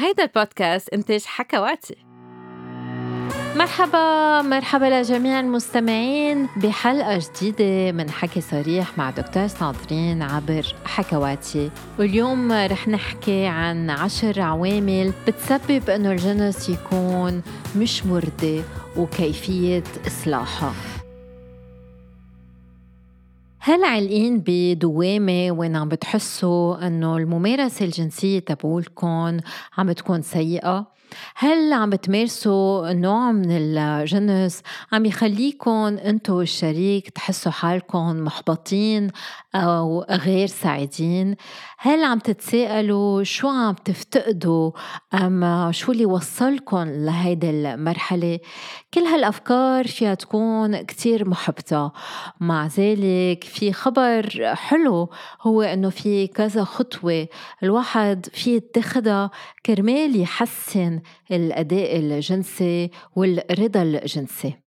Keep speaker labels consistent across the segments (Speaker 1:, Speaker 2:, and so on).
Speaker 1: هيدا البودكاست إنتاج حكواتي. مرحبا مرحبا لجميع المستمعين بحلقة جديدة من حكي صريح مع دكتور ساندرين عبر حكواتي. واليوم رح نحكي عن عشر عوامل بتسبب إنه الجنس يكون مش مرضي وكيفية إصلاحها هل عالقين بدوامة وين عم بتحسوا إنه الممارسة الجنسية تبعولكم عم بتكون سيئة؟ هل عم بتمارسوا نوع من الجنس عم يخليكم أنتو والشريك تحسوا حالكم محبطين أو غير سعيدين؟ هل عم تتساءلوا شو عم تفتقدوا أم شو اللي وصلكم لهيدي المرحلة؟ كل هالأفكار فيها تكون كتير محبطة مع ذلك في خبر حلو هو إنه في كذا خطوة الواحد في يتخذها كرمال يحسن الأداء الجنسي والرضا الجنسي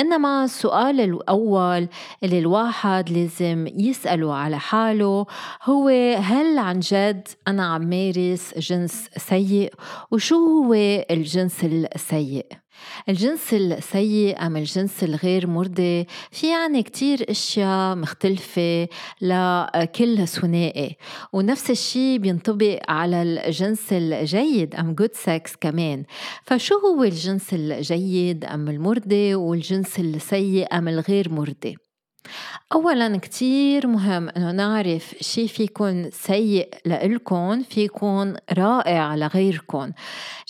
Speaker 1: إنما السؤال الأول اللي الواحد لازم يسأله على حاله هو هل عن جد أنا عم مارس جنس سيء وشو هو الجنس السيء؟ الجنس السيء أم الجنس الغير مرضي؟ في يعني كتير أشياء مختلفة لكل ثنائي ونفس الشيء بينطبق على الجنس الجيد أم good sex كمان. فشو هو الجنس الجيد أم المرضي والجنس السيء أم الغير مرضي؟ أولا كتير مهم إنه نعرف شي فيكون سيء لإلكن فيكون رائع لغيركن.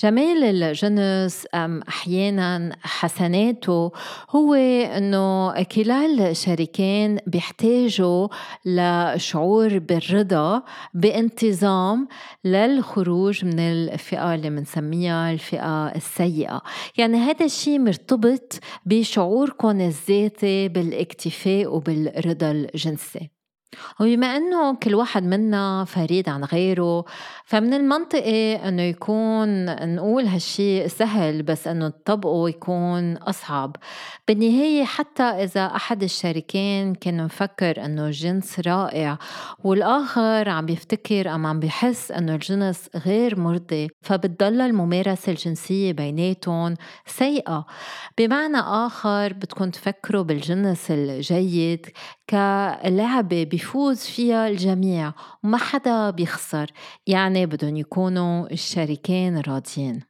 Speaker 1: جمال الجنس أم أحيانا حسناته هو إنه كلا الشريكين بيحتاجوا لشعور بالرضا بانتظام للخروج من الفئة اللي بنسميها الفئة السيئة. يعني هذا الشيء مرتبط بشعوركم الذاتي بالاكتفاء وبالرضا الجنسي. وبما إنه كل واحد منا فريد عن غيره فمن المنطقي إنه يكون نقول هالشي سهل بس إنه تطبقه يكون أصعب. بالنهاية حتى إذا أحد الشريكين كان مفكر إنه الجنس رائع والآخر عم بيفتكر أم عم بيحس إنه الجنس غير مرضي فبتضل الممارسة الجنسية بيناتهم سيئة. بمعنى آخر بدكم تفكروا بالجنس الجيد كلعبة بيفوز فيها الجميع وما حدا بيخسر يعني بدهم يكونوا الشريكين راضيين.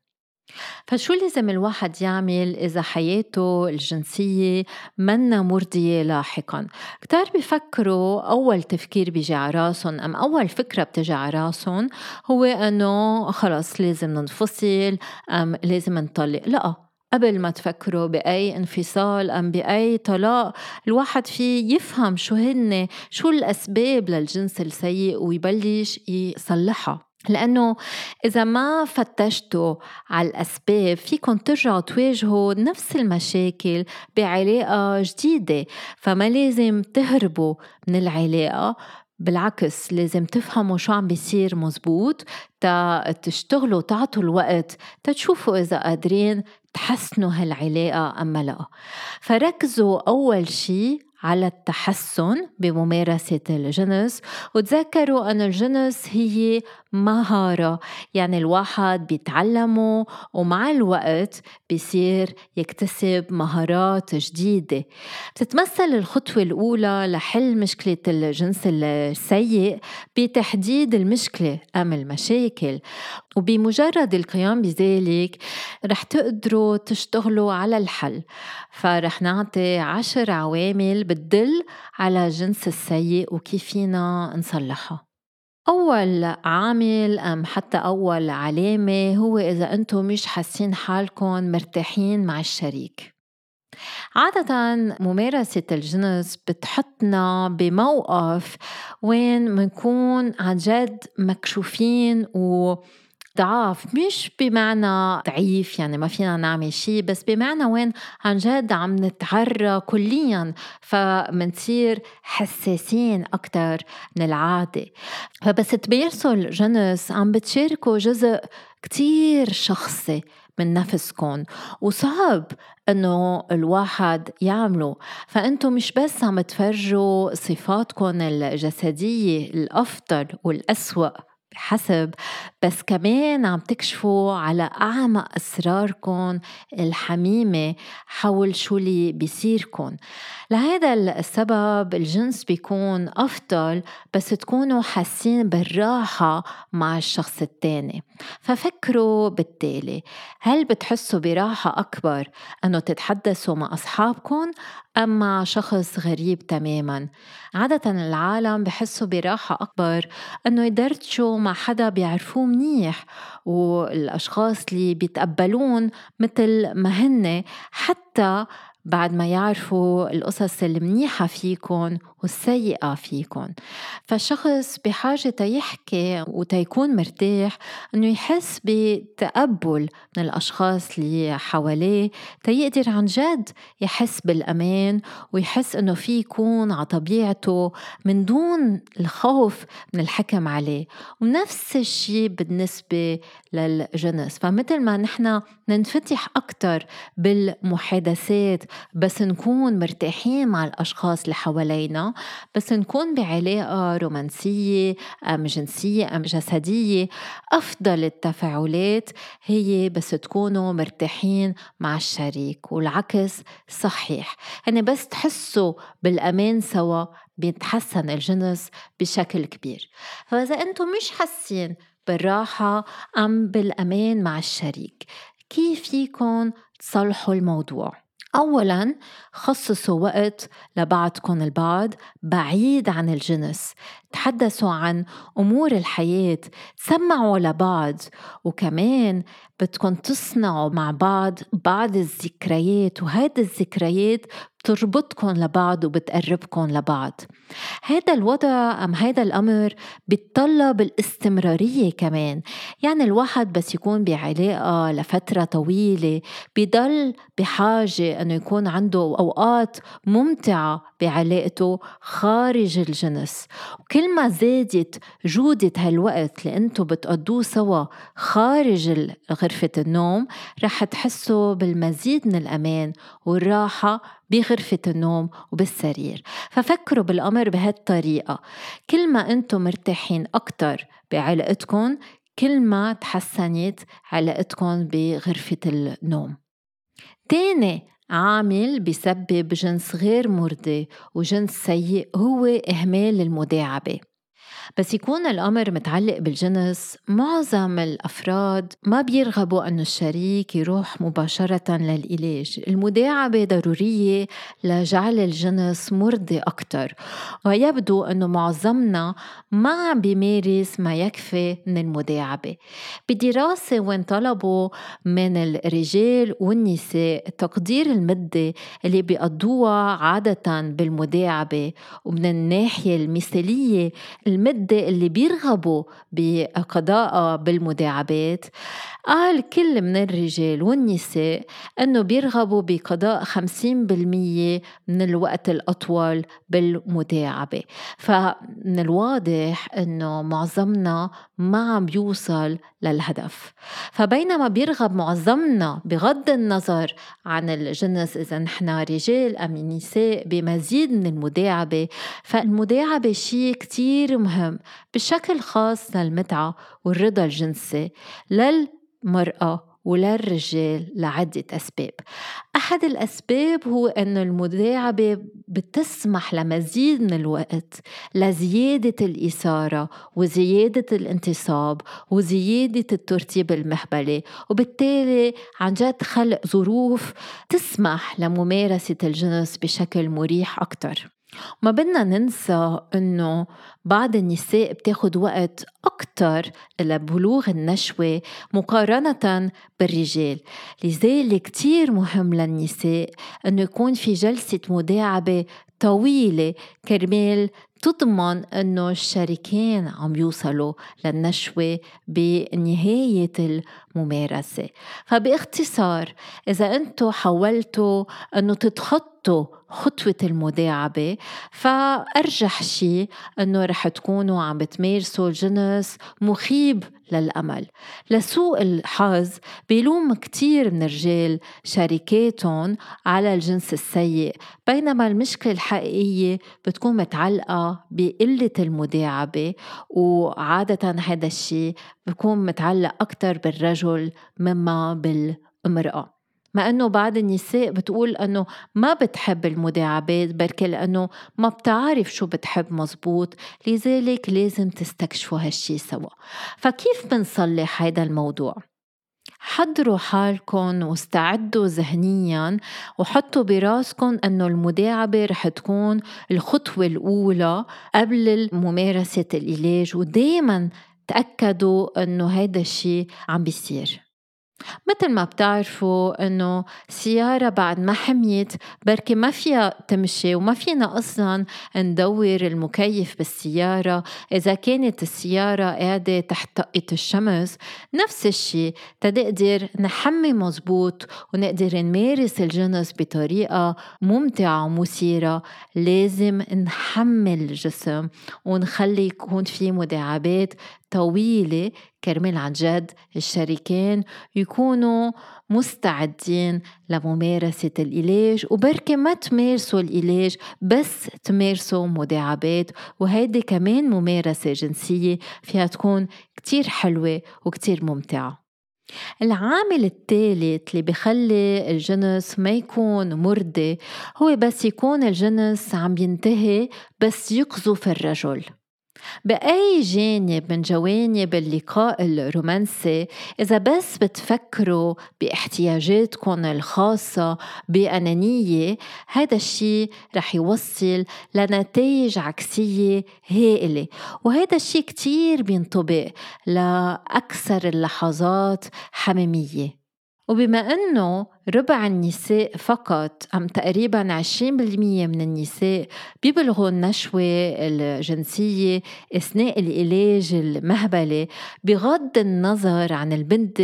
Speaker 1: فشو لازم الواحد يعمل إذا حياته الجنسية منا مرضية لاحقا؟ كتار بيفكروا أول تفكير بيجي على راسهم أم أول فكرة بتجي على راسهم هو أنه خلص لازم ننفصل أم لازم نطلق. لأ قبل ما تفكروا بأي انفصال أم بأي طلاق الواحد في يفهم شو هن شو الأسباب للجنس السيء ويبلش يصلحها. لأنه إذا ما فتشتوا على الأسباب فيكم ترجعوا تواجهوا نفس المشاكل بعلاقة جديدة. فما لازم تهربوا من العلاقة بالعكس لازم تفهموا شو عم بيصير مزبوط تا تشتغلوا تعطوا الوقت تشوفوا إذا قادرين تحسنوا هالعلاقة أم لا. فركزوا أول شي على التحسن بممارسة الجنس وتذكروا أن الجنس هي مهارة. يعني الواحد بيتعلمه ومع الوقت بيصير يكتسب مهارات جديدة. بتتمثل الخطوة الأولى لحل مشكلة الجنس السيء بتحديد المشكلة أم المشاكل. وبمجرد القيام بذلك رح تقدروا تشتغلوا على الحل. فرح نعطي عشر عوامل بتدل على الجنس السيء وكيف فينا نصلحها. أول عامل أم حتى أول علامة هو إذا أنتم مش حاسين حالكم مرتاحين مع الشريك. عادة ممارسة الجنس بتحطنا بموقف وين منكون عن جد مكشوفين و ضعاف مش بمعنى ضعيف يعني ما فينا نعمل شيء بس بمعنى وين عن جد عم نتعرى كليا فمنصير حساسين أكتر من العادة فبس تمارسوا الجنس عم بتشاركوا جزء كتير شخصي من نفسكم وصعب إنه الواحد يعمله. فأنتم مش بس عم تفرجوا صفاتكم الجسدية الأفضل والأسوأ بحسب بس كمان عم تكشفوا على أعمق أسراركم الحميمة حول شو اللي بيصيركم لهذا السبب الجنس بيكون أفضل بس تكونوا حاسين بالراحة مع الشخص التاني. ففكروا بالتالي. هل بتحسوا براحة أكبر أنه تتحدثوا مع أصحابكم أم مع شخص غريب تماما؟ عادة العالم بحسوا براحة أكبر أنه يدردشوا مع حدا بيعرفوه منيح والأشخاص اللي بيتقبلون مثل ما هن حتى بعد ما يعرفوا القصص المنيحة فيكن والسيئة فيكن. فالشخص بحاجة تيحكي وتيكون مرتاح أنه يحس بتقبل من الأشخاص اللي حواليه. تيقدر عن جد يحس بالأمان ويحس أنه في يكون على طبيعته من دون الخوف من الحكم عليه. ونفس الشيء بالنسبة للجنس. فمثل ما نحن ننفتح أكتر بالمحادثات بس نكون مرتاحين مع الأشخاص اللي حوالينا بس نكون بعلاقة رومانسية أم جنسية أم جسدية. أفضل التفاعلات هي بس تكونوا مرتاحين مع الشريك والعكس صحيح. يعني بس تحسوا بالأمان سوا بيتحسن الجنس بشكل كبير. فإذا أنتم مش حاسين بالراحة أم بالأمان مع الشريك كيف فيكن تصلحوا الموضوع؟ أولا خصصوا وقت لبعضكم البعض بعيد عن الجنس. تحدثوا عن أمور الحياة تسمعوا لبعض. وكمان بدكم تصنعوا مع بعض بعض الذكريات وهذه الذكريات بتربطكم لبعض وبتقربكم لبعض. هذا الوضع أم هذا الأمر بيتطلب الاستمرارية كمان. يعني الواحد بس يكون بعلاقة لفترة طويلة بضل بحاجة أنه يكون عنده أوقات ممتعة بعلاقته خارج الجنس. وكل ما زادت جودة هالوقت اللي أنتو بتقضوه سوا خارج غرفة النوم رح تحسوا بالمزيد من الأمان والراحة بغرفة النوم وبالسرير. ففكروا بالأمر بهالطريقة. كل ما أنتم مرتاحين أكتر بعلاقتكم كل ما تحسنت علاقتكم بغرفة النوم. تاني عامل بيسبب جنس غير مرضي وجنس سيء هو إهمال المداعبة. بس يكون الأمر متعلق بالجنس معظم الأفراد ما بيرغبوا أنه الشريك يروح مباشرة للعلاج المداعبة ضرورية لجعل الجنس مرضي أكتر. ويبدو أنه معظمنا ما عم بيمارس ما يكفي من المداعبة. بدراسة وين طلبوا من الرجال والنساء تقدير المدة اللي بيقضوها عادة بالمداعبة ومن الناحية المثالية المدة اللي بيرغبوا بقضائها بالمداعبات. قال كل من الرجال والنساء أنه بيرغبوا بقضاء 50% من الوقت الأطول بالمداعبة. فمن الواضح أنه معظمنا ما عم بيوصل للهدف. فبينما بيرغب معظمنا بغض النظر عن الجنس إذا نحن رجال أم نساء بمزيد من المداعبة فالمداعبة شيء كتير مهم. بشكل خاص للمتعة والرضا الجنسي للمرأة وللرجال لعدة أسباب. أحد الأسباب هو أن المداعبة بتسمح لمزيد من الوقت لزيادة الإثارة وزيادة الانتصاب وزيادة الترتيب المهبلي وبالتالي عن جد خلق ظروف تسمح لممارسة الجنس بشكل مريح أكثر ما بدنا ننسى إنه بعض النساء بتاخد وقت أكتر لبلوغ النشوة مقارنة بالرجال. لذلك كتير مهم للنساء أنه يكون في جلسة مداعبة طويلة كرمال تضمن إنه الشريكين عم يوصلوا للنشوة بنهاية الممارسة. فباختصار إذا أنتم حاولتوا إنه تتخطوا تخطوا خطوة المداعبة. فأرجح شيء أنه رح تكونوا عم بتمارسوا الجنس مخيب للأمل. لسوء الحظ بيلوم كتير من رجال شركاتهم على الجنس السيء. بينما المشكلة الحقيقية بتكون متعلقة بقلة المداعبة وعادة هذا الشيء بيكون متعلق أكتر بالرجل مما بالمرأة. إنه بعض النساء بتقول إنه ما بتحب المداعبات بركي لأنه ما بتعرف شو بتحب مزبوط. لذلك لازم تستكشفوا هالشي سوا. فكيف بنصلح هيدا الموضوع؟ حضروا حالكم واستعدوا ذهنيا وحطوا براسكم إنه المداعبة رح تكون الخطوة الأولى قبل ممارسة العلاج ودايما تأكدوا إنه هيدا الشيء عم بيصير. مثل ما بتعرفوا إنه سيارة بعد ما حميت بركي ما فيها تمشي وما فينا أصلا ندور المكيف بالسيارة. إذا كانت السيارة قاعدة تحت طقة الشمس نفس الشيء تنقدر نحمي مزبوط ونقدر نمارس الجنس بطريقة ممتعة ومثيرة. لازم نحمل الجسم ونخلي يكون في مداعبات طويلة كرمال عن جد الشريكين يكونوا مستعدين لممارسة العلاج وبركة ما تمارسوا العلاج بس تمارسوا مداعبات وهيدي كمان ممارسة جنسية فيها تكون كتير حلوة وكتير ممتعة. العامل الثالث اللي بخلي الجنس ما يكون مرضي هو بس يكون الجنس عم ينتهي بس يقذف الرجل. بأي جانب من جوانب اللقاء الرومانسي إذا بس بتفكروا باحتياجاتكم الخاصة بأنانية هذا الشيء رح يوصل لنتائج عكسية هائلة. وهذا الشيء كتير بينطبق لأكثر اللحظات حميمية. وبما أنه ربع النساء فقط أم تقريبا 20% من النساء بيبلغوا النشوة الجنسية أثناء العلاج المهبلي بغض النظر عن البنت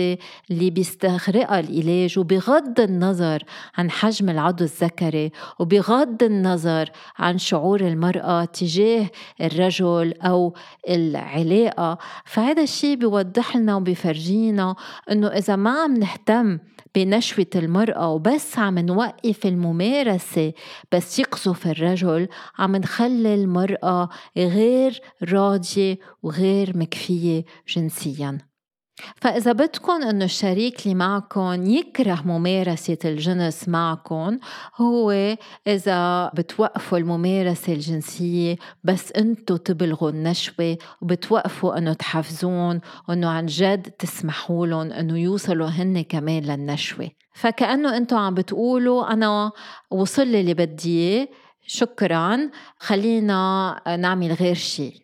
Speaker 1: اللي بيستغرقها العلاج وبغض النظر عن حجم العضو الذكري وبغض النظر عن شعور المرأة تجاه الرجل أو العلاقة. فهذا الشيء بيوضح لنا وبيفرجينا أنه إذا ما عم نهتم بنشوة المرأة وبس عم نوقف الممارسة بس يقصف الرجل عم نخلي المرأة غير راضية وغير مكفية جنسياً. فإذا بدكم إنه الشريك اللي معكم يكره ممارسة الجنس معكم هو إذا بتوقفوا الممارسة الجنسية بس أنتوا تبلغوا النشوة وبتوقفوا إنه تحفزون وإنه عن جد تسمحوا لهم إنه يوصلوا هن كمان للنشوة. فكأنه أنتوا عم بتقولوا أنا وصل لي اللي بدي شكرا خلينا نعمل غير شيء.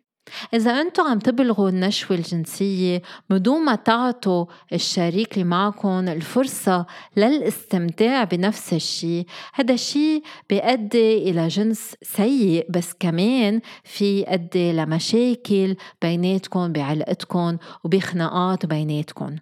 Speaker 1: إذا أنتم عم تبلغوا النشوة الجنسية بدون ما تعطوا الشريك اللي معكم الفرصة للاستمتاع بنفس الشيء هذا الشيء بيؤدي إلى جنس سيء بس كمان في يؤدي لمشاكل بيناتكم بعلاقتكم وبخناقات بيناتكم.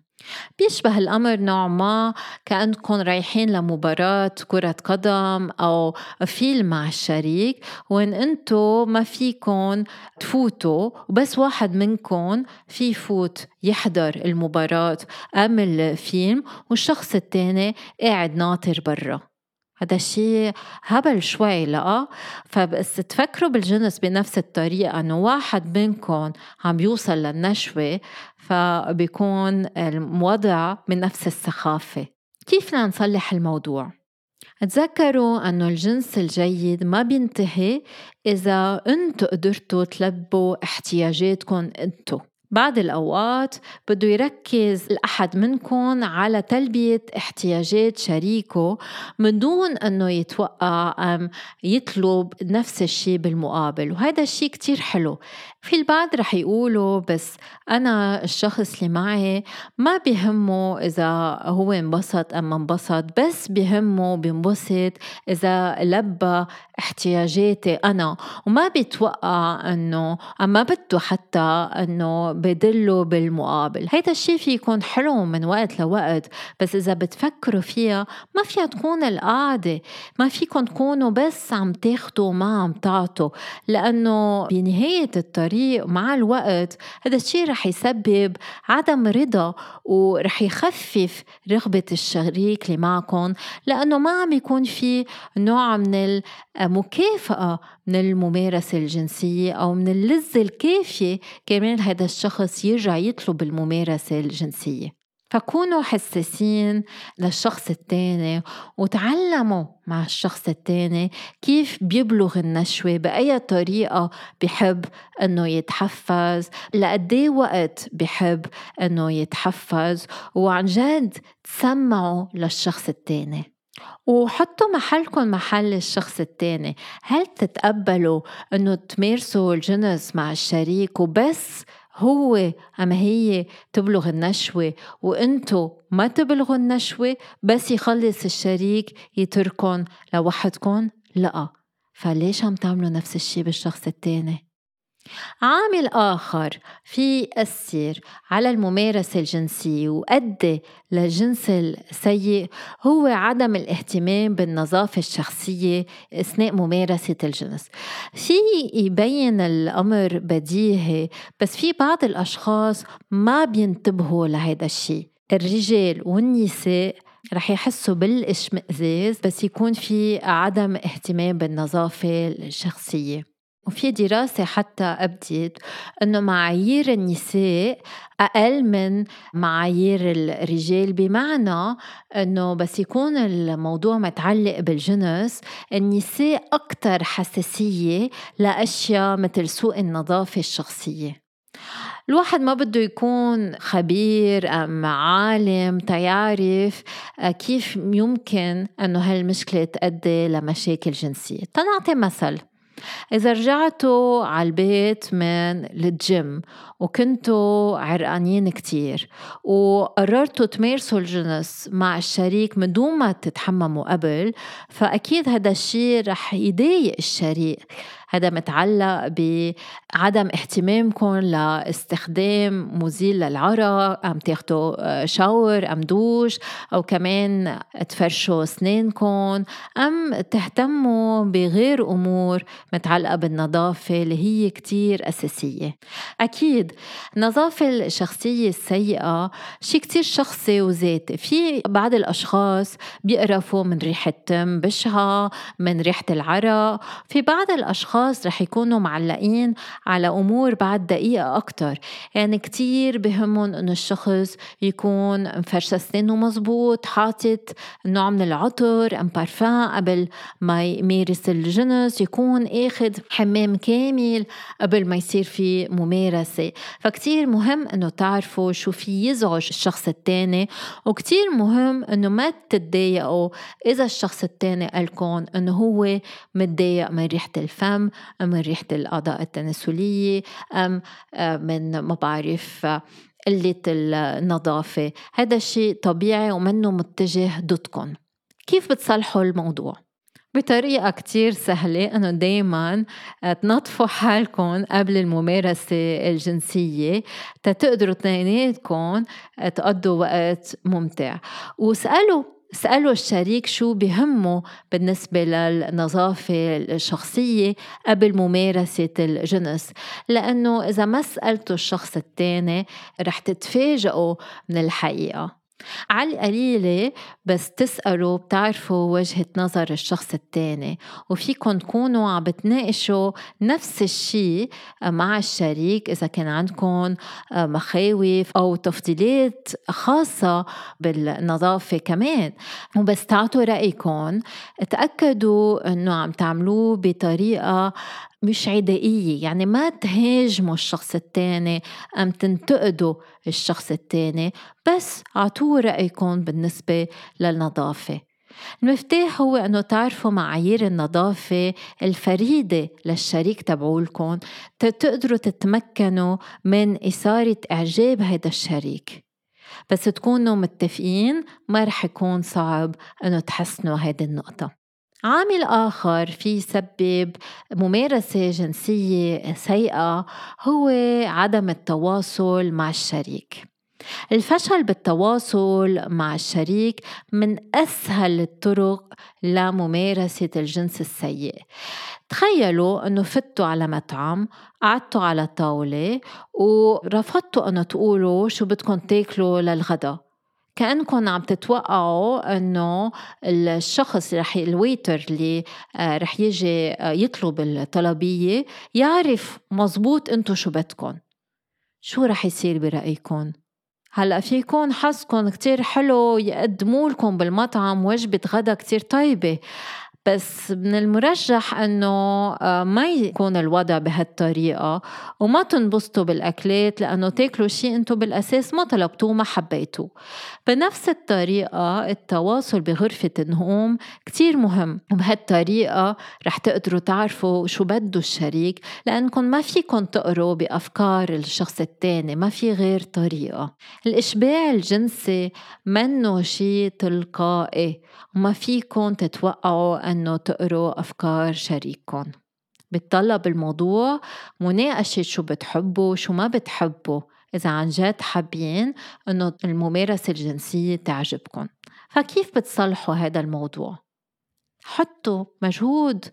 Speaker 1: بيشبه الأمر نوع ما كأنكم رايحين لمباراة كرة قدم أو فيلم مع الشريك وإن أنتو ما فيكن تفوتوا وبس واحد منكم في يفوت يحضر المباراة أم الفيلم والشخص التاني قاعد ناطر برا. هذا الشيء هبل شوي لا فبس تفكروا بالجنس بنفس الطريقة إنه واحد منكم عم بيوصل للنشوة فبيكون الوضع من نفس السخافة. كيف بدنا نصلح الموضوع؟ تذكروا أنه الجنس الجيد ما بينتهي إذا أنتوا قدرتوا تلبوا احتياجاتكم أنتوا. بعض الأوقات بده يركز الأحد منكم على تلبية احتياجات شريكه من دون أنه يتوقع أم يطلب نفس الشيء بالمقابل وهذا الشيء كتير حلو. في البعض رح يقولوا بس أنا الشخص اللي معي ما بيهمه إذا هو انبسط أم ما انبسط بس بيهمه بينبسط إذا لبى احتياجاتي أنا. وما بيتوقع أنه ما بده حتى أنه بدله بالمقابل. هيدا الشيء في يكون حلو من وقت لوقت بس إذا بتفكروا فيها ما فيها تكون القعدة. ما فيكم تكونوا بس عم تاخدوا ما عم تعطوا. لأنه بنهاية الطريق مع الوقت. هذا الشيء رح يسبب عدم رضا ورح يخفف رغبة الشريك اللي معكم لأنه ما عم يكون في نوع من مكافأة من الممارسة الجنسية أو من اللذة الكافية كمان هذا الشخص يرجع يطلب الممارسة الجنسية. فكونوا حساسين للشخص التاني وتعلموا مع الشخص التاني كيف بيبلغ النشوة بأي طريقة بحب أنه يتحفز لقدي وقت بحب أنه يتحفز وعن جد تسمعوا للشخص التاني. وحطوا محلكم محل الشخص التاني. هل تتقبلوا إنه تمارسوا الجنس مع الشريك وبس هو أما هي تبلغ النشوة؟ وإنتو ما تبلغوا النشوة بس يخلص الشريك يتركن لوحدكن؟ لأ. فليش عم تعملوا نفس الشي بالشخص التاني؟ عامل آخر في يأثر على الممارسة الجنسية وأدي للجنس السيء هو عدم الاهتمام بالنظافة الشخصية أثناء ممارسة الجنس. في يبين الأمر بديهي بس في بعض الأشخاص ما بينتبهوا لهذا الشيء. الرجال والنساء رح يحسوا بالإشمئزاز بس يكون في عدم اهتمام بالنظافة الشخصية. وفي دراسة حتى أبدت أنه معايير النساء أقل من معايير الرجال بمعنى أنه بس يكون الموضوع متعلق بالجنس النساء أكثر حساسية لأشياء مثل سوء النظافة الشخصية. الواحد ما بده يكون خبير أم عالم تيعرف كيف يمكن أنه هالمشكلة تؤدي لمشاكل جنسية. تنعطي مثل. إذا رجعتوا على البيت من الجيم وكنتوا عرقانين كتير وقررتوا تمارسوا الجنس مع الشريك من دون ما تتحمموا قبل فأكيد هذا الشيء رح يضايق الشريك. هذا متعلق بعدم اهتمامكم لاستخدام مزيل للعرق أم تاخدوا شاور أم دوش أو كمان تفرشوا أسنانكم أم تهتموا بغير أمور متعلقة بالنظافة اللي هي كتير أساسية. أكيد النظافة الشخصية السيئة شيء كتير شخصي وذاتي. في بعض الأشخاص بيقرفوا من ريحة تم بشعة من ريحة العرق. في بعض الأشخاص الأشخاص رح يكونوا معلقين على أمور بعد دقيقة أكتر. يعني كتير بهمهم إنه الشخص يكون مفرش أسنانه مزبوط حاطط نوع من العطر أم بارفان قبل ما يمارس الجنس يكون آخذ حمام كامل قبل ما يصير في ممارسة. فكتير مهم إنه تعرفوا شو في يزعج الشخص التاني وكتير مهم إنه ما تتضايقوا إذا الشخص التاني قالكم إنه هو متضايق من ريحة الفم. أم من ريحة الأعضاء التناسلية أم آه، من ما بعرف قلة النظافة. هذا الشيء طبيعي ومنه متجه ضدكم كيف بتصلحوا الموضوع؟ بطريقة كتير سهلة. أنه دايما تنظفوا حالكم قبل الممارسة الجنسية تتقدروا اثنيناتكم تقضوا وقت ممتع. واسألوا اسألوا الشريك شو بهمه بالنسبة للنظافة الشخصية قبل ممارسة الجنس. لأنه إذا ما سألتوا الشخص التاني رح تتفاجئوا من الحقيقة. على القليلة بس تسألوا بتعرفوا وجهة نظر الشخص التاني وفيكن تكونوا عم بتناقشوا نفس الشيء مع الشريك إذا كان عندكم مخاوف أو تفضيلات خاصة بالنظافة كمان. وبس تعطوا رأيكم تأكدوا أنه عم تعملوه بطريقة مش عدائية يعني ما تهاجموا الشخص التاني أم تنتقدوا الشخص التاني بس أعطوه رأيكم بالنسبة للنظافة. المفتاح هو أنه تعرفوا معايير النظافة الفريدة للشريك تبعولكم تقدروا تتمكنوا من إثارة إعجاب هذا الشريك. بس تكونوا متفقين ما رح يكون صعب أنه تحسنوا هذه النقطة. عامل آخر في يسبب ممارسة جنسية سيئة هو عدم التواصل مع الشريك. الفشل بالتواصل مع الشريك من أسهل الطرق لممارسة الجنس السيء. تخيلوا أنه فتوا على مطعم قعدتوا على طاولة ورفضتوا أنه تقولوا شو بدكم تاكلوا للغدا. كأنكم عم تتوقعوا إنه الشخص رح الويتر اللي آه، رح يجي آه، يطلب الطلبية يعرف مزبوط إنتو شو بدكم شو رح يصير برأيكم؟ هلأ فيكون حظكم كتير حلو يقدموا لكم بالمطعم وجبة غدا كتير طيبة بس من المرجح إنه آه، ما يكون الوضع بهالطريقة وما تنبسطوا بالأكلات لأنه تاكلوا شيء أنتم بالأساس ما طلبتوه ما حبيتوه. بنفس الطريقة التواصل بغرفة النوم كتير مهم. وبهالطريقة رح تقدروا تعرفوا شو بده الشريك لأنكم ما فيكم تقروا بأفكار الشخص الثاني ما في غير طريقة. الإشباع الجنسي منه شيء تلقائي وما فيكم تتوقعوا أنه تقروا أفكار شريككم بتطلب الموضوع مناقشة شو بتحبوا شو ما بتحبوا إذا عن جد حابين إنه الممارسة الجنسية تعجبكم. فكيف بتصلحوا هذا الموضوع؟ حطوا مجهود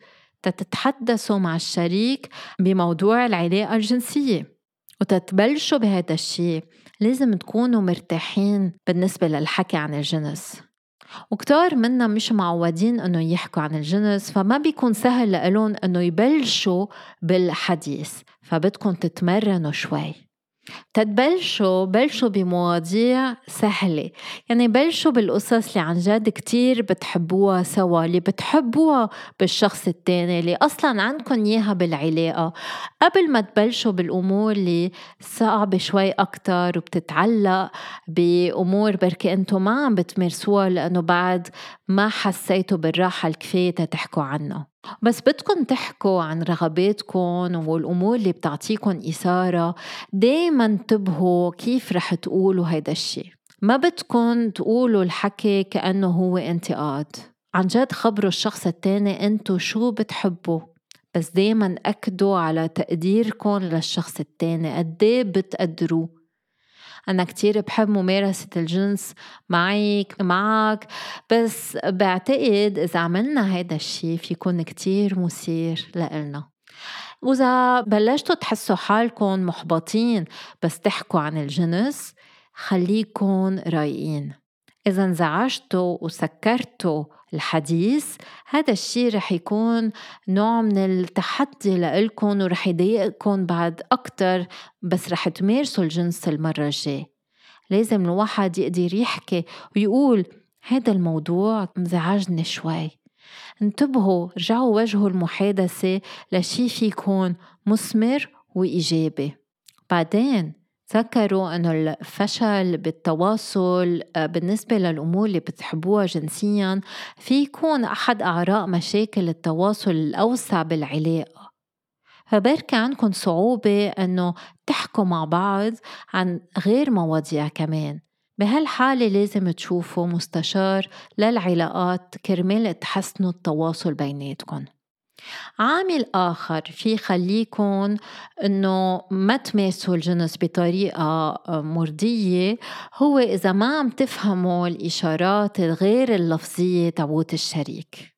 Speaker 1: تتحدثوا مع الشريك بموضوع العلاقة الجنسية. وتتبلشوا بهذا الشيء. لازم تكونوا مرتاحين بالنسبة للحكي عن الجنس. وكتار منا مش معودين إنه يحكوا عن الجنس فما بيكون سهل لإلهم إنه يبلشوا بالحديث فبدكم تتمرنوا شوي. تتبلشوا بلشوا بمواضيع سهلة. يعني بلشوا بالقصص اللي عن جد كتير بتحبوها سوا اللي بتحبوها بالشخص التاني اللي أصلا عندكم إياها بالعلاقة. قبل ما تبلشوا بالأمور اللي صعبة شوي أكتر وبتتعلق بأمور بركي أنتم ما عم بتمارسوها لأنه بعد ما حسيتوا بالراحة الكفاية تحكوا عنها بس بدكم تحكوا عن رغباتكم والأمور اللي بتعطيكم إثارة دايما انتبهوا كيف رح تقولوا هيدا الشي. ما بدكم تقولوا الحكي كأنه هو انتقاد. عن جد خبروا الشخص التاني انتو شو بتحبوا. بس دايما أكدوا على تقديركم للشخص التاني. قديه بتقدروه أنا كتير بحب ممارسة الجنس معك معك بس بعتقد إذا عملنا هيدا الشي في يكون كتير مثير لإلنا. وإذا بلشتوا تحسوا حالكم محبطين بس تحكوا عن الجنس خليكن رايقين إذا انزعجتوا وسكرتوا الحديث. هذا الشيء رح يكون نوع من التحدي لإلكن ورح يضايقكم بعد أكتر بس رح تمارسوا الجنس المرة الجاي لازم الواحد يقدر يحكي ويقول هذا الموضوع مزعجني شوي. انتبهوا رجعوا وجهوا المحادثة لشي فيكون مثمر وإيجابي. بعدين تذكروا إنه الفشل بالتواصل آه، بالنسبة للأمور اللي بتحبوها جنسيا في يكون أحد أعراء مشاكل التواصل الأوسع بالعلاقة. فبركي عندكم صعوبة أنه تحكوا مع بعض عن غير مواضيع كمان. بهالحالة لازم تشوفوا مستشار للعلاقات كرمال تحسنوا التواصل بيناتكم. عامل آخر في خليكم إنه ما تمارسوا الجنس بطريقة آه، مرضية. هو إذا ما عم تفهموا الإشارات الغير اللفظية تبوت الشريك.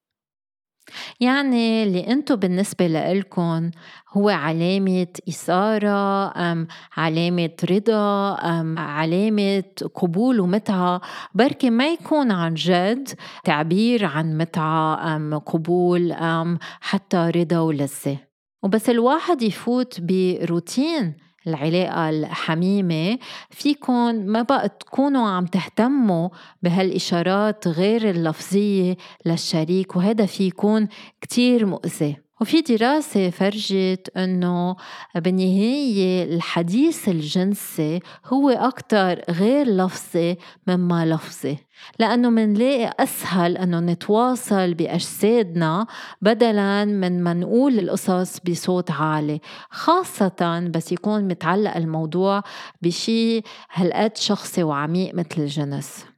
Speaker 1: يعني اللي انتو بالنسبة لإلكن هو علامة إثارة أم علامة رضا أم علامة قبول ومتعة. بركي ما يكون عن جد تعبير عن متعة أم قبول أم حتى رضا ولذة. وبس الواحد يفوت بروتين العلاقة الحميمة فيكن ما بقى تكونوا عم تهتموا بهالإشارات غير اللفظية للشريك وهذا في يكون كتير مؤذي. وفي دراسة فرجت أنه بالنهاية الحديث الجنسي هو أكتر غير لفظي مما لفظي. لأنه منلاقي أسهل أنه نتواصل بأجسادنا بدلا من ما نقول القصص بصوت عالي. خاصة بس يكون متعلق الموضوع بشي هالقد شخصي وعميق مثل الجنس.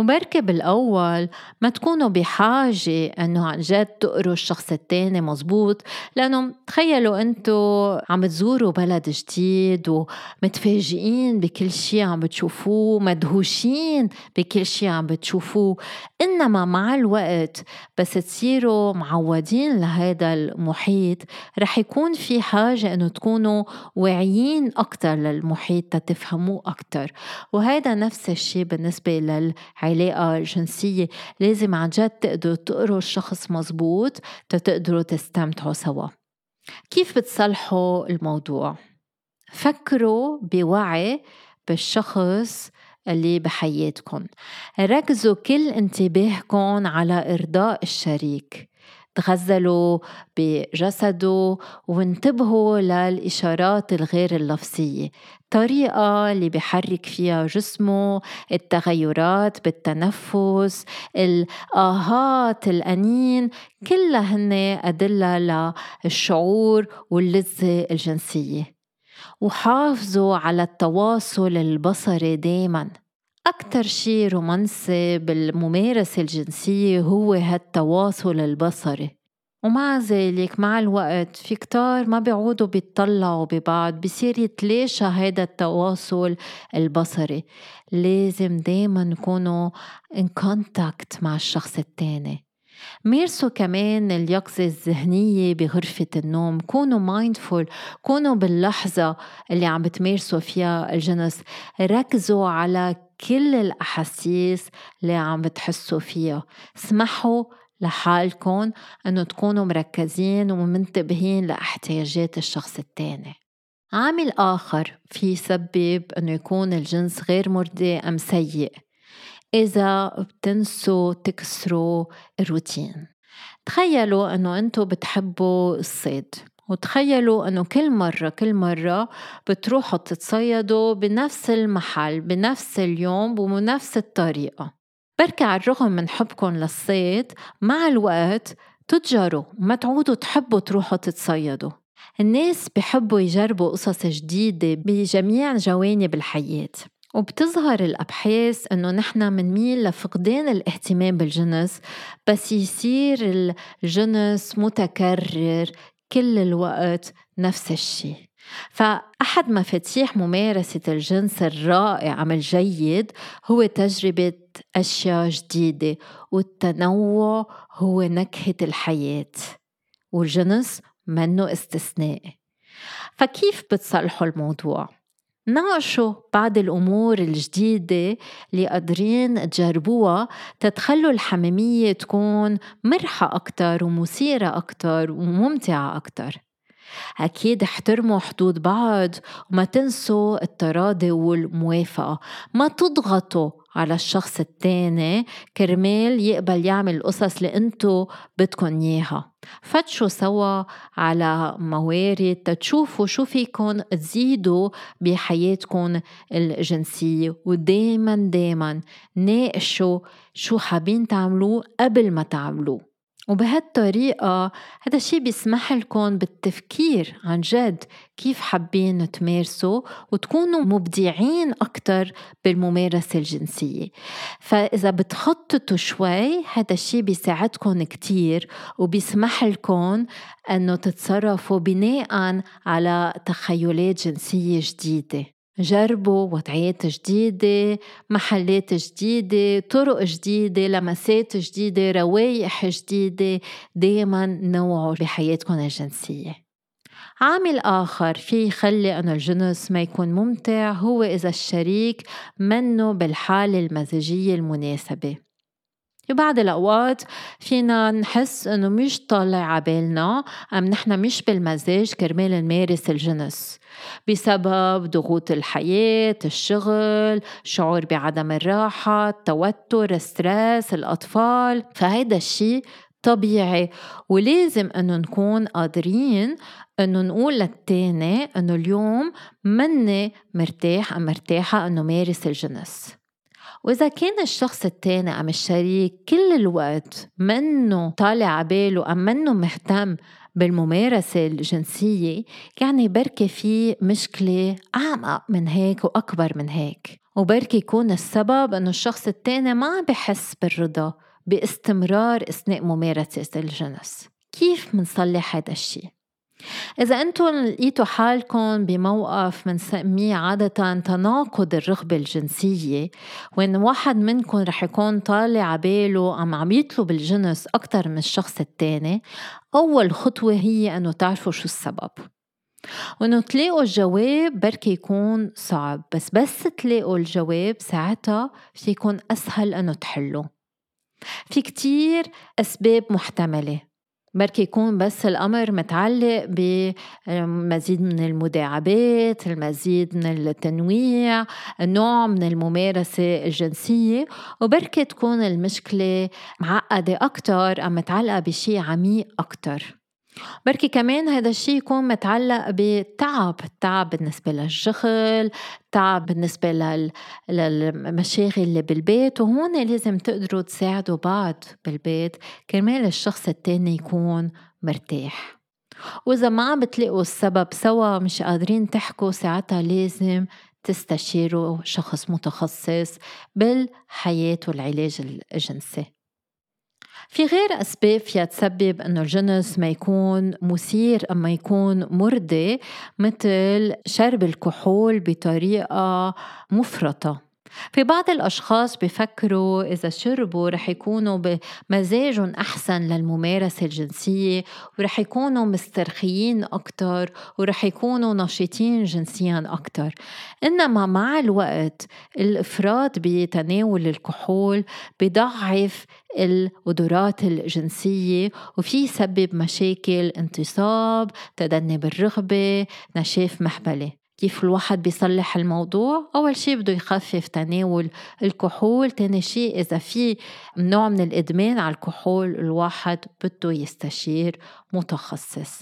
Speaker 1: وبركي بالأول ما تكونوا بحاجة أنه عن جد تقروا الشخص التاني مزبوط لأنه تخيلوا أنتوا عم تزوروا بلد جديد ومتفاجئين بكل شي عم بتشوفوه مدهوشين بكل شي عم بتشوفوه. إنما مع الوقت بس تصيروا معودين لهذا المحيط رح يكون في حاجة أنه تكونوا واعيين أكتر للمحيط تتفهموه أكتر. وهذا نفس الشيء بالنسبة للعلاقة الجنسية لازم عن جد تقدروا تقروا الشخص مزبوط تتقدروا تستمتعوا سوا. كيف بتصلحوا الموضوع؟ فكروا بوعي بالشخص اللي بحياتكم. ركزوا كل انتباهكم على إرضاء الشريك. تغزلوا بجسده وانتبهوا للإشارات الغير اللفظية. الطريقة اللي بحرك فيها جسمه التغيرات بالتنفس الآهات الأنين كلها هن أدلة للشعور واللذة الجنسية. وحافظوا على التواصل البصري دايماً. أكتر شي رومانسي بالممارسة الجنسية هو هالتواصل البصري. ومع ذلك مع الوقت في كتار ما بيعودوا بيطلعوا ببعض بصير يتلاشى هيدا التواصل البصري. لازم دايما نكونوا in contact مع الشخص التاني. مارسوا كمان اليقظة الذهنية بغرفة النوم. كونوا mindful كونوا باللحظة اللي عم بتمارسوا فيها الجنس. ركزوا على كل الأحاسيس اللي عم بتحسوا فيها. اسمحوا لحالكم أنه تكونوا مركزين ومنتبهين لإحتياجات الشخص التاني. عامل آخر في سبب أنه يكون الجنس غير مرضي أم سيء. إذا بتنسوا تكسروا الروتين. تخيلوا أنه أنتوا بتحبوا الصيد وتخيلوا أنه كل مرة كل مرة بتروحوا تتصيدوا بنفس المحل بنفس اليوم وبنفس الطريقة. بركي على الرغم من حبكم للصيد مع الوقت تتجروا وما تعودوا تحبوا تروحوا تتصيدوا. الناس بحبوا يجربوا قصص جديدة بجميع جوانب الحياة. وبتظهر الأبحاث إنه نحن منميل لفقدان الاهتمام بالجنس بس يصير الجنس متكرر كل الوقت نفس الشيء فأحد مفاتيح ممارسة الجنس الرائع الجيد هو تجربة أشياء جديدة والتنوع هو نكهة الحياة والجنس منه استثناء فكيف بتصلحوا الموضوع؟ ناقشوا بعض الأمور الجديدة اللي قادرين تجربوها تتخلوا الحميمية تكون مرحة أكتر ومثيرة أكتر وممتعة أكتر. أكيد احترموا حدود بعض وما تنسوا التراضي والموافقة. ما تضغطوا على الشخص التاني كرمال يقبل يعمل القصص اللي انتو بدكن اياها. فتشوا سوا على موارد تشوفوا شو فيكن تزيدوا بحياتكم الجنسية ودايما دايما ناقشوا شو حابين تعملوه قبل ما تعملوه. وبهالطريقة هذا الشيء بيسمح لكم بالتفكير عن جد كيف حابين تمارسوا وتكونوا مبدعين أكتر بالممارسة الجنسية. فإذا بتخططوا شوي هذا الشيء بيساعدكم كتير وبيسمح لكم أنه تتصرفوا بناء على تخيلات جنسية جديدة. جربوا وضعيات جديدة محلات جديدة طرق جديدة لمسات جديدة روايح جديدة دايما نوعوا بحياتكم الجنسية. عامل آخر في يخلي أنه الجنس ما يكون ممتع هو إذا الشريك منه بالحالة المزاجية المناسبة. ببعض الأوقات فينا نحس إنه مش طالع عبالنا أم نحن مش بالمزاج كرمال نمارس الجنس. بسبب ضغوط الحياة الشغل شعور بعدم الراحة التوتر الستريس الأطفال. فهيدا الشيء طبيعي. ولازم إنه نكون قادرين إنه نقول للتاني إنه اليوم مني مرتاح أم مرتاحة إنه مارس الجنس. وإذا كان الشخص التاني أم الشريك كل الوقت منه طالع عباله أم منه مهتم بالممارسة الجنسية يعني بركي في مشكلة أعمق من هيك وأكبر من هيك وبركي يكون السبب إنه الشخص التاني ما عم بحس بالرضا باستمرار إثناء ممارسة الجنس كيف منصلح هذا الشيء؟ إذا أنتم لقيتوا حالكم بموقف منسميه عادة تناقض الرغبة الجنسية وإن واحد منكم رح يكون طالع عباله عم عم يطلب الجنس أكتر من الشخص التاني أول خطوة هي أنه تعرفوا شو السبب. وإنه تلاقوا الجواب بركي يكون صعب بس بس تلاقوا الجواب ساعتها في يكون أسهل أنه تحلوا في كتير أسباب محتملة. بركي يكون بس الأمر متعلق بمزيد من المداعبات المزيد من التنويع نوع من الممارسة الجنسية. وبركي تكون المشكلة معقدة أكتر أو متعلقة بشي عميق أكتر. بركي كمان هذا الشيء يكون متعلق بالتعب التعب بالنسبة للشغل تعب بالنسبة لل... للمشاغل اللي بالبيت وهون لازم تقدروا تساعدوا بعض بالبيت كرمال الشخص التاني يكون مرتاح. وإذا ما عم بتلاقوا السبب سوا مش قادرين تحكوا ساعتها لازم تستشيروا شخص متخصص بالحياة والعلاج الجنسي. في غير أسباب فيها تسبب إنه الجنس ما يكون مثير أما يكون مرضي مثل شرب الكحول بطريقة مفرطة. في بعض الأشخاص بفكروا إذا شربوا رح يكونوا بمزاج أحسن للممارسة الجنسية ورح يكونوا مسترخيين أكتر ورح يكونوا نشيطين جنسيا أكتر. إنما مع الوقت الإفراط بتناول الكحول بضعف القدرات الجنسية وفي يسبب مشاكل انتصاب تدني بالرغبة نشاف محبلة. كيف الواحد بيصلح الموضوع. أول شيء بده يخفف تناول الكحول. تاني شيء إذا في نوع من الإدمان على الكحول الواحد بده يستشير متخصص.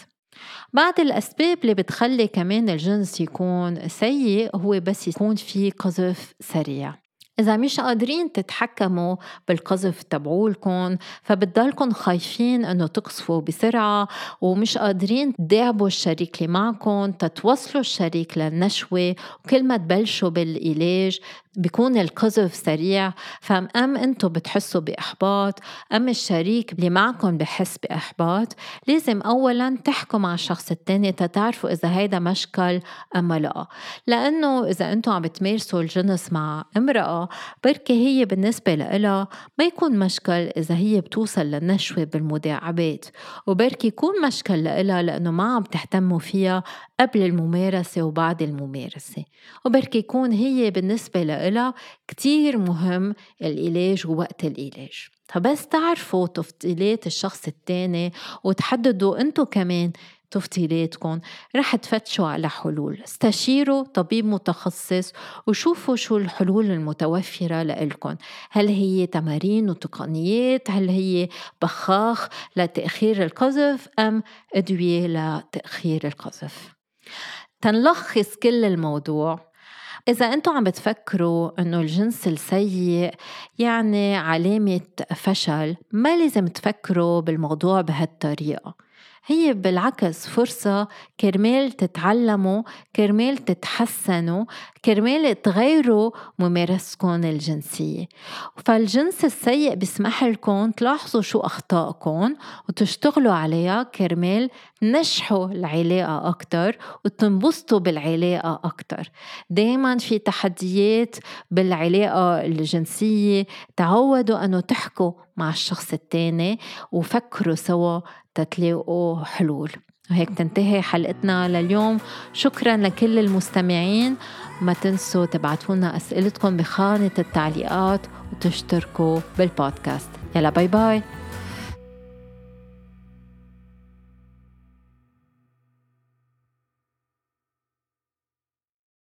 Speaker 1: بعض الأسباب اللي بتخلي كمان الجنس يكون سيء هو بس يكون في قذف سريع. إذا مش قادرين تتحكموا بالقذف تبعولكم فبتضلكم خايفين إنه تقصفوا بسرعة ومش قادرين تداعبوا الشريك اللي معكم تتوصلوا الشريك للنشوة وكل ما تبلشوا بالعلاج بيكون القذف سريع. فأم أم أنتم بتحسوا بإحباط؟ أم الشريك اللي معكم بحس بإحباط؟ لازم أولا تحكوا مع الشخص التاني تتعرفوا إذا هيدا مشكل أم لا. لأنه إذا أنتم عم بتمارسوا الجنس مع امرأة بركي هي بالنسبة لها ما يكون مشكل إذا هي بتوصل للنشوة بالمداعبات. وبركي يكون مشكل لها لأنه ما عم تهتموا فيها قبل الممارسة وبعد الممارسة وبركي يكون هي بالنسبة لها كتير مهم العلاج ووقت العلاج فبس تعرفوا تفضيلات الشخص التاني وتحددوا انتو كمان تفضيلاتكم. رح تفتشوا على حلول. استشيروا طبيب متخصص وشوفوا شو الحلول المتوفرة لإلكم هل هي تمارين وتقنيات؟ هل هي بخاخ لتأخير القذف أم أدوية لتأخير القذف؟ تنلخص كل الموضوع. إذا أنتم عم بتفكروا إنه الجنس السيء يعني علامة فشل ما لازم تفكروا بالموضوع بهالطريقة. هي بالعكس فرصة كرمال تتعلموا كرمال تتحسنوا كرمال تغيروا ممارستكم الجنسية. فالجنس السيء بيسمح لكم تلاحظوا شو أخطائكم وتشتغلوا عليها كرمال نجحوا العلاقة أكتر وتنبسطوا بالعلاقة أكتر. دايما في تحديات بالعلاقة الجنسية تعودوا أنه تحكوا مع الشخص التاني وفكروا سوا تتلاقوا حلول. وهيك تنتهي حلقتنا لليوم. شكرا لكل المستمعين. ما تنسوا تبعتونا أسئلتكم بخانة التعليقات وتشتركوا بالبودكاست. يلا باي باي.